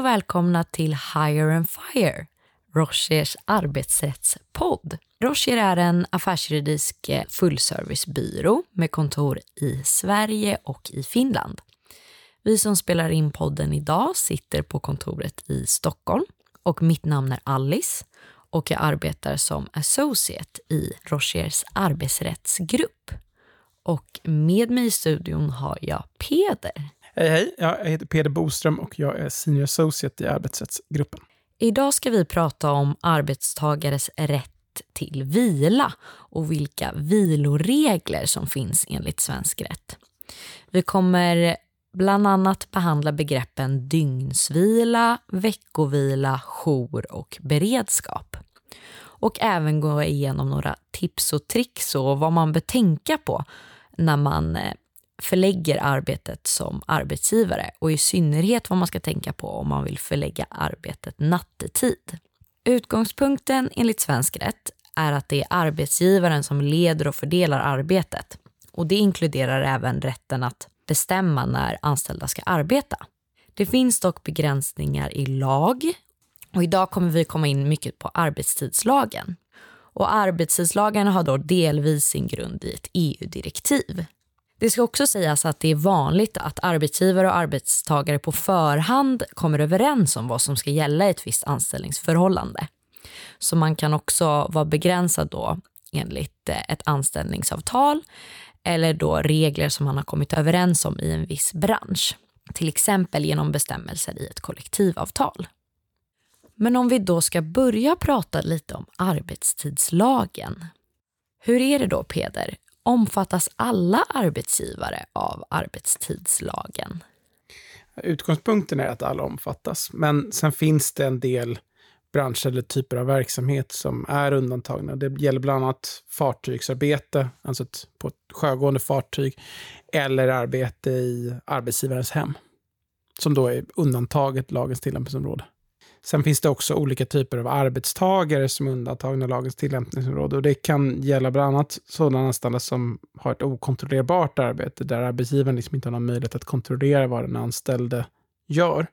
och välkomna till Higher and Fire, Rochers arbetsrättspodd. Rocher är en affärsjuridisk eh, fullservicebyrå med kontor i Sverige och i Finland. Vi som spelar in podden idag sitter på kontoret i Stockholm och mitt namn är Alice och jag arbetar som associate i Rochers arbetsrättsgrupp. Och med mig i studion har jag Peder. Hej, hej. Jag heter Peder Boström och jag är senior associate i arbetsrättsgruppen. Idag ska vi prata om arbetstagares rätt till vila och vilka viloregler som finns enligt svensk rätt. Vi kommer bland annat behandla begreppen dygnsvila, veckovila, jour och beredskap. Och även gå igenom några tips och tricks och vad man bör tänka på när man eh, förlägger arbetet som arbetsgivare och i synnerhet vad man ska tänka på om man vill förlägga arbetet nattetid. Utgångspunkten enligt svensk rätt är att det är arbetsgivaren som leder och fördelar arbetet och det inkluderar även rätten att bestämma när anställda ska arbeta. Det finns dock begränsningar i lag och idag kommer vi komma in mycket på arbetstidslagen. Och arbetstidslagen har då delvis sin grund i ett EU-direktiv. Det ska också sägas att det är vanligt att arbetsgivare och arbetstagare på förhand kommer överens om vad som ska gälla i ett visst anställningsförhållande. Så man kan också vara begränsad då enligt eh, ett anställningsavtal eller då regler som man har kommit överens om i en viss bransch. Till exempel genom bestämmelser i ett kollektivavtal. Men om vi då ska börja prata lite om arbetstidslagen. Hur är det då Peder? Omfattas alla arbetsgivare av arbetstidslagen? Utgångspunkten är att alla omfattas, men sen finns det en del branscher eller typer av verksamhet som är undantagna. Det gäller bland annat fartygsarbete, alltså på ett sjögående fartyg, eller arbete i arbetsgivarens hem, som då är undantaget lagens tillämpningsområde. Sen finns det också olika typer av arbetstagare som är undantagna lagens tillämpningsområde. Och det kan gälla bland annat sådana anställda som har ett okontrollerbart arbete, där arbetsgivaren liksom inte har någon möjlighet att kontrollera vad den anställde gör.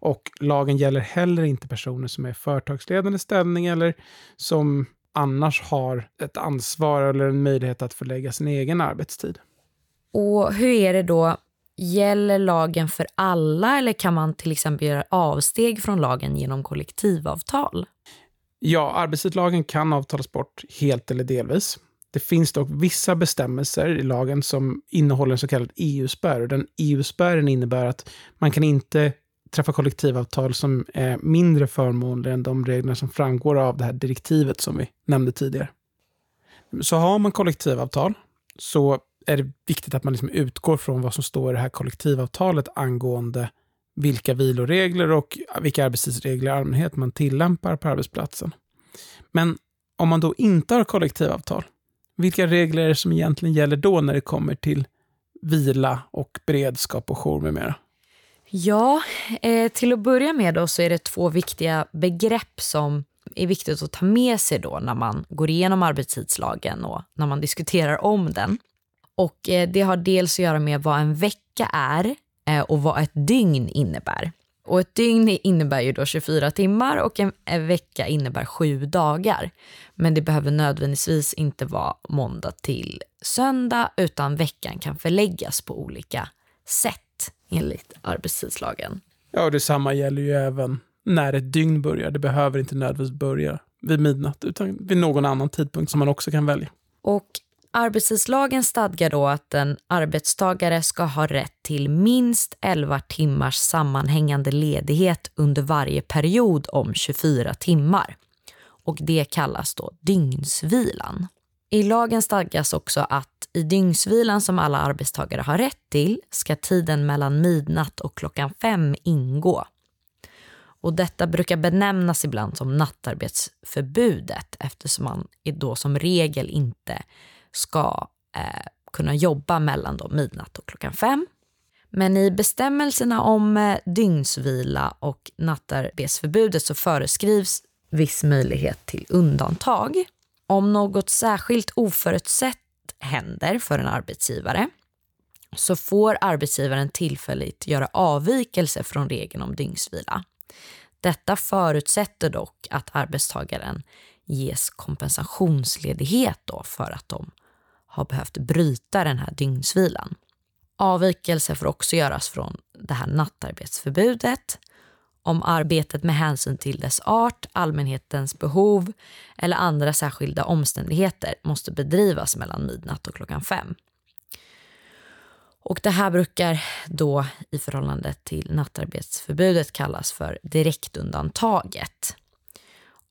Och lagen gäller heller inte personer som är i företagsledande ställning eller som annars har ett ansvar eller en möjlighet att förlägga sin egen arbetstid. Och hur är det då Gäller lagen för alla eller kan man till exempel göra avsteg från lagen genom kollektivavtal? Ja, arbetstidslagen kan avtalas bort helt eller delvis. Det finns dock vissa bestämmelser i lagen som innehåller en så kallad EU-spärr. Den EU-spärren innebär att man kan inte träffa kollektivavtal som är mindre förmånliga än de regler som framgår av det här direktivet som vi nämnde tidigare. Så har man kollektivavtal så är det viktigt att man liksom utgår från vad som står i det här kollektivavtalet angående vilka viloregler och vilka arbetstidsregler i allmänhet man tillämpar på arbetsplatsen. Men om man då inte har kollektivavtal, vilka regler är det som egentligen gäller då när det kommer till vila och beredskap och jour med mera? Ja, eh, till att börja med då så är det två viktiga begrepp som är viktigt att ta med sig då när man går igenom arbetstidslagen och när man diskuterar om den. Och eh, det har dels att göra med vad en vecka är eh, och vad ett dygn innebär. Och ett dygn innebär ju då 24 timmar och en, en vecka innebär sju dagar. Men det behöver nödvändigtvis inte vara måndag till söndag utan veckan kan förläggas på olika sätt enligt arbetstidslagen. Ja, och detsamma gäller ju även när ett dygn börjar. Det behöver inte nödvändigtvis börja vid midnatt utan vid någon annan tidpunkt som man också kan välja. Och Arbetstidslagen stadgar då att en arbetstagare ska ha rätt till minst 11 timmars sammanhängande ledighet under varje period om 24 timmar. Och det kallas då dygnsvilan. I lagen stadgas också att i dygnsvilan som alla arbetstagare har rätt till ska tiden mellan midnatt och klockan fem ingå. Och detta brukar benämnas ibland som nattarbetsförbudet eftersom man då som regel inte ska eh, kunna jobba mellan då midnatt och klockan fem. Men i bestämmelserna om eh, dygnsvila och nattarbetsförbudet så föreskrivs viss möjlighet till undantag. Om något särskilt oförutsett händer för en arbetsgivare så får arbetsgivaren tillfälligt göra avvikelse från regeln om dygnsvila. Detta förutsätter dock att arbetstagaren ges kompensationsledighet då för att de har behövt bryta den här dygnsvilan. Avvikelse får också göras från det här nattarbetsförbudet om arbetet med hänsyn till dess art, allmänhetens behov eller andra särskilda omständigheter måste bedrivas mellan midnatt och klockan fem. Och det här brukar då i förhållande till nattarbetsförbudet kallas för direktundantaget.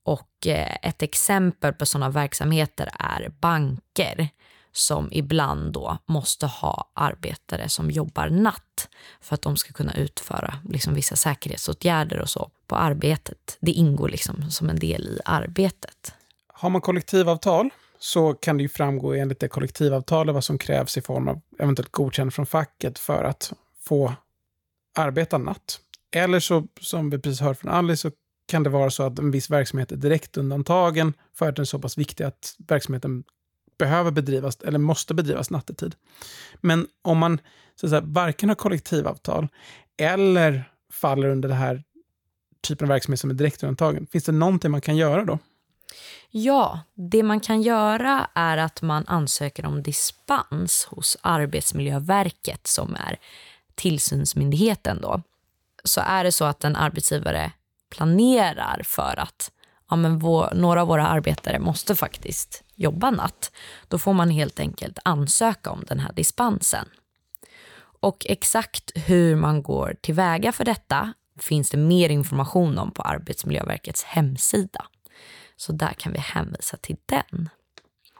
Och eh, ett exempel på sådana verksamheter är banker som ibland då måste ha arbetare som jobbar natt för att de ska kunna utföra liksom vissa säkerhetsåtgärder och så på arbetet. Det ingår liksom som en del i arbetet. Har man kollektivavtal så kan det ju framgå enligt det kollektivavtalet vad som krävs i form av eventuellt godkännande från facket för att få arbeta natt. Eller så, som vi precis hört från Alice, så kan det vara så att en viss verksamhet är direkt undantagen för att den är så pass viktig att verksamheten behöver bedrivas eller måste bedrivas nattetid. Men om man så att säga, varken har kollektivavtal eller faller under den här typen av verksamhet som är direktundantagen, finns det någonting man kan göra då? Ja, det man kan göra är att man ansöker om dispens hos Arbetsmiljöverket som är tillsynsmyndigheten då. Så är det så att en arbetsgivare planerar för att ja, men vår, några av våra arbetare måste faktiskt jobba natt, då får man helt enkelt ansöka om den här dispensen. Och exakt hur man går tillväga för detta finns det mer information om på Arbetsmiljöverkets hemsida. Så där kan vi hänvisa till den.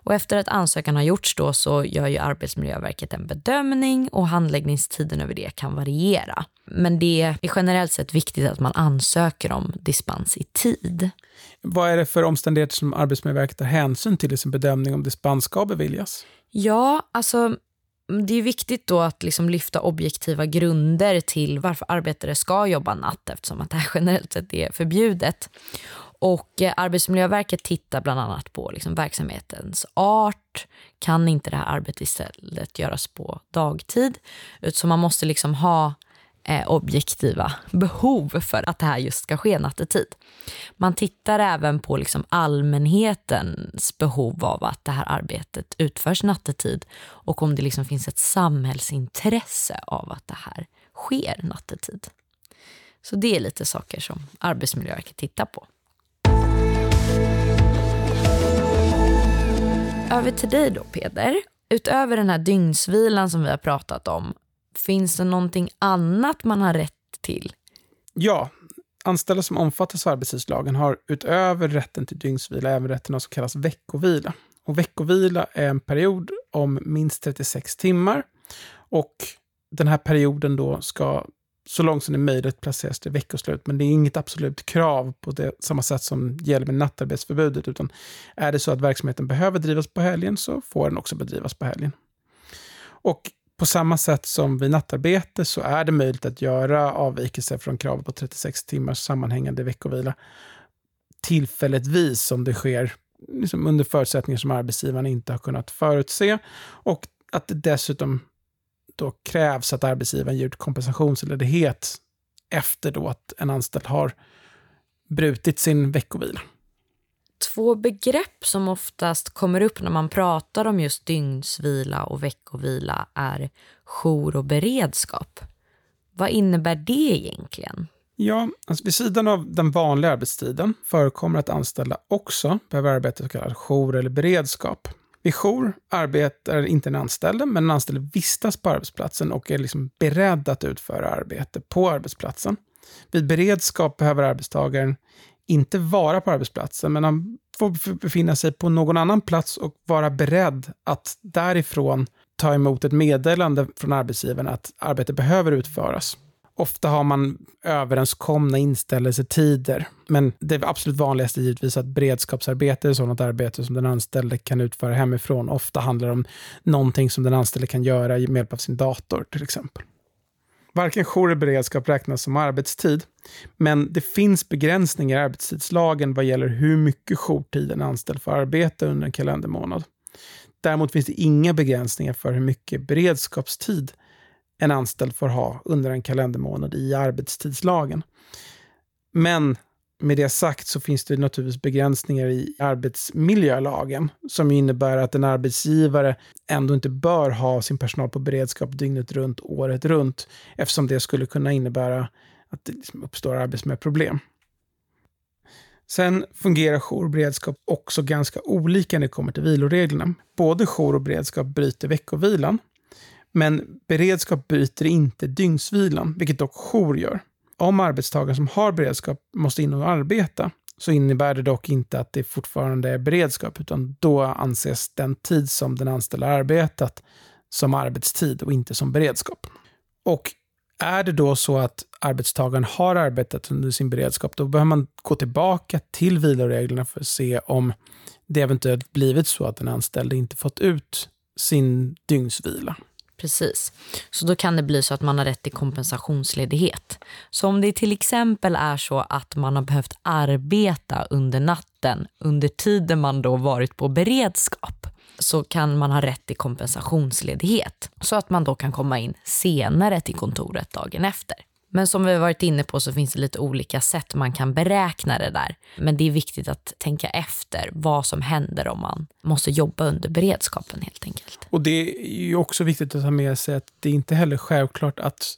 Och efter att ansökan har gjorts då så gör ju Arbetsmiljöverket en bedömning och handläggningstiden över det kan variera. Men det är generellt sett viktigt att man ansöker om dispens i tid. Vad är det för omständigheter som Arbetsmiljöverket tar hänsyn till i sin bedömning om dispens ska beviljas? Ja, alltså det är viktigt då att liksom lyfta objektiva grunder till varför arbetare ska jobba natt eftersom att det här generellt sett är förbjudet. Och eh, Arbetsmiljöverket tittar bland annat på liksom verksamhetens art. Kan inte det här arbetet istället göras på dagtid? Så man måste liksom ha eh, objektiva behov för att det här just ska ske nattetid. Man tittar även på liksom allmänhetens behov av att det här arbetet utförs nattetid och om det liksom finns ett samhällsintresse av att det här sker nattetid. Så det är lite saker som Arbetsmiljöverket tittar på. Över till dig då Peder. Utöver den här dygnsvilan som vi har pratat om, finns det någonting annat man har rätt till? Ja, anställda som omfattas av arbetstidslagen har utöver rätten till dygnsvila även rätten till så som kallas veckovila. Och veckovila är en period om minst 36 timmar. Och den här perioden då ska så långt som det är möjligt placeras till veckoslut. Men det är inget absolut krav på det samma sätt som gäller med nattarbetsförbudet. Utan är det så att verksamheten behöver drivas på helgen så får den också bedrivas på helgen. Och på samma sätt som vid nattarbete så är det möjligt att göra avvikelser från kravet på 36 timmars sammanhängande veckovila tillfälligtvis om det sker liksom under förutsättningar som arbetsgivaren inte har kunnat förutse. Och att det dessutom då krävs att arbetsgivaren ger ut kompensationsledighet efter då att en anställd har brutit sin veckovila. Två begrepp som oftast kommer upp när man pratar om just dygnsvila och veckovila är jour och beredskap. Vad innebär det egentligen? Ja, alltså vid sidan av den vanliga arbetstiden förekommer att anställda också behöver arbeta så kallad jour eller beredskap. Vid jour arbetar inte en anställd, men en anställd vistas på arbetsplatsen och är liksom beredd att utföra arbete på arbetsplatsen. Vid beredskap behöver arbetstagaren inte vara på arbetsplatsen, men han får befinna sig på någon annan plats och vara beredd att därifrån ta emot ett meddelande från arbetsgivaren att arbete behöver utföras. Ofta har man överenskomna inställelsetider, men det absolut vanligaste är givetvis att beredskapsarbete är sådant arbete som den anställde kan utföra hemifrån. Ofta handlar det om någonting som den anställde kan göra med hjälp av sin dator till exempel. Varken jour eller beredskap räknas som arbetstid, men det finns begränsningar i arbetstidslagen vad gäller hur mycket jourtid en anställd får arbeta under en kalendermånad. Däremot finns det inga begränsningar för hur mycket beredskapstid en anställd får ha under en kalendermånad i arbetstidslagen. Men med det sagt så finns det naturligtvis begränsningar i arbetsmiljölagen som innebär att en arbetsgivare ändå inte bör ha sin personal på beredskap dygnet runt, året runt, eftersom det skulle kunna innebära att det liksom uppstår arbetsmiljöproblem. Sen fungerar jour och beredskap också ganska olika när det kommer till viloreglerna. Både jour och beredskap bryter veckovilan, men beredskap bryter inte dygnsvilan, vilket dock jour gör om arbetstagare som har beredskap måste in och arbeta så innebär det dock inte att det fortfarande är beredskap, utan då anses den tid som den anställda arbetat som arbetstid och inte som beredskap. Och är det då så att arbetstagaren har arbetat under sin beredskap, då behöver man gå tillbaka till viloreglerna för att se om det eventuellt blivit så att den anställde inte fått ut sin dygnsvila. Precis. Så då kan det bli så att man har rätt till kompensationsledighet. Så om det till exempel är så att man har behövt arbeta under natten under tiden man då varit på beredskap så kan man ha rätt till kompensationsledighet så att man då kan komma in senare till kontoret dagen efter. Men som vi har varit inne på så finns det lite olika sätt man kan beräkna det där. Men det är viktigt att tänka efter vad som händer om man måste jobba under beredskapen helt enkelt. Och det är ju också viktigt att ta med sig att det är inte heller självklart att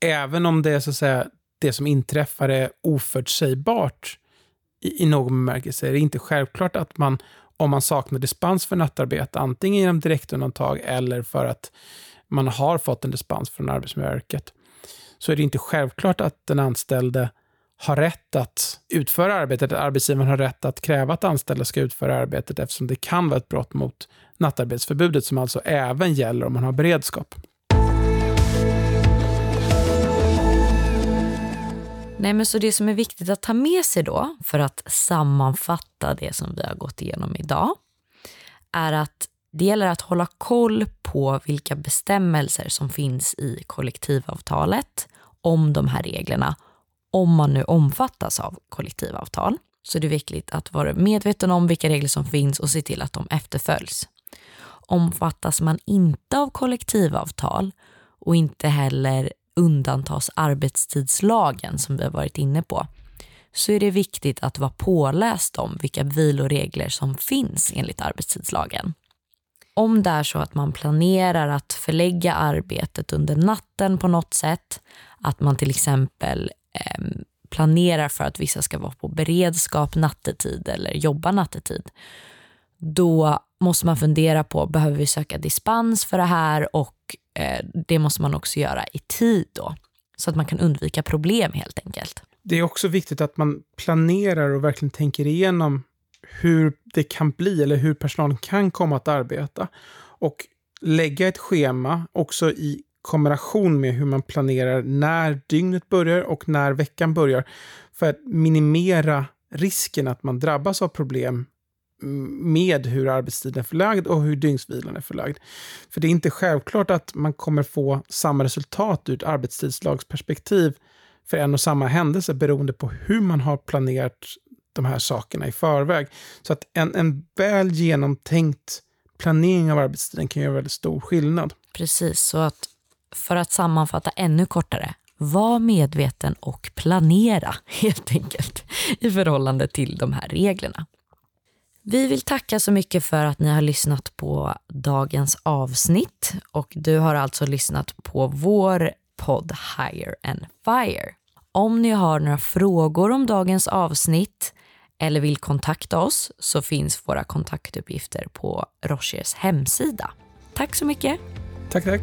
även om det är så att säga det som inträffar är oförutsägbart i, i någon bemärkelse, är det inte självklart att man om man saknar dispens för nattarbete, antingen genom direktundantag eller för att man har fått en dispens från Arbetsmiljöverket, så är det inte självklart att den anställde har rätt att utföra arbetet, att arbetsgivaren har rätt att kräva att anställda ska utföra arbetet eftersom det kan vara ett brott mot nattarbetsförbudet som alltså även gäller om man har beredskap. Nej, men så det som är viktigt att ta med sig då, för att sammanfatta det som vi har gått igenom idag, är att det gäller att hålla koll på vilka bestämmelser som finns i kollektivavtalet om de här reglerna, om man nu omfattas av kollektivavtal. Så det är viktigt att vara medveten om vilka regler som finns och se till att de efterföljs. Omfattas man inte av kollektivavtal och inte heller undantas arbetstidslagen som vi har varit inne på, så är det viktigt att vara påläst om vilka viloregler som finns enligt arbetstidslagen om det är så att man planerar att förlägga arbetet under natten på något sätt, att man till exempel eh, planerar för att vissa ska vara på beredskap nattetid eller jobba nattetid, då måste man fundera på, behöver vi söka dispens för det här och eh, det måste man också göra i tid då, så att man kan undvika problem helt enkelt. Det är också viktigt att man planerar och verkligen tänker igenom hur det kan bli eller hur personalen kan komma att arbeta. Och lägga ett schema också i kombination med hur man planerar när dygnet börjar och när veckan börjar. För att minimera risken att man drabbas av problem med hur arbetstiden är förlagd och hur dygnsvilan är förlagd. För det är inte självklart att man kommer få samma resultat ur ett arbetstidslagsperspektiv för en och samma händelse beroende på hur man har planerat de här sakerna i förväg. Så att en, en väl genomtänkt planering av arbetstiden kan göra väldigt stor skillnad. Precis, så att för att sammanfatta ännu kortare, var medveten och planera helt enkelt i förhållande till de här reglerna. Vi vill tacka så mycket för att ni har lyssnat på dagens avsnitt och du har alltså lyssnat på vår podd Higher and Fire. Om ni har några frågor om dagens avsnitt eller vill kontakta oss så finns våra kontaktuppgifter på Rochers hemsida. Tack så mycket. Tack, tack.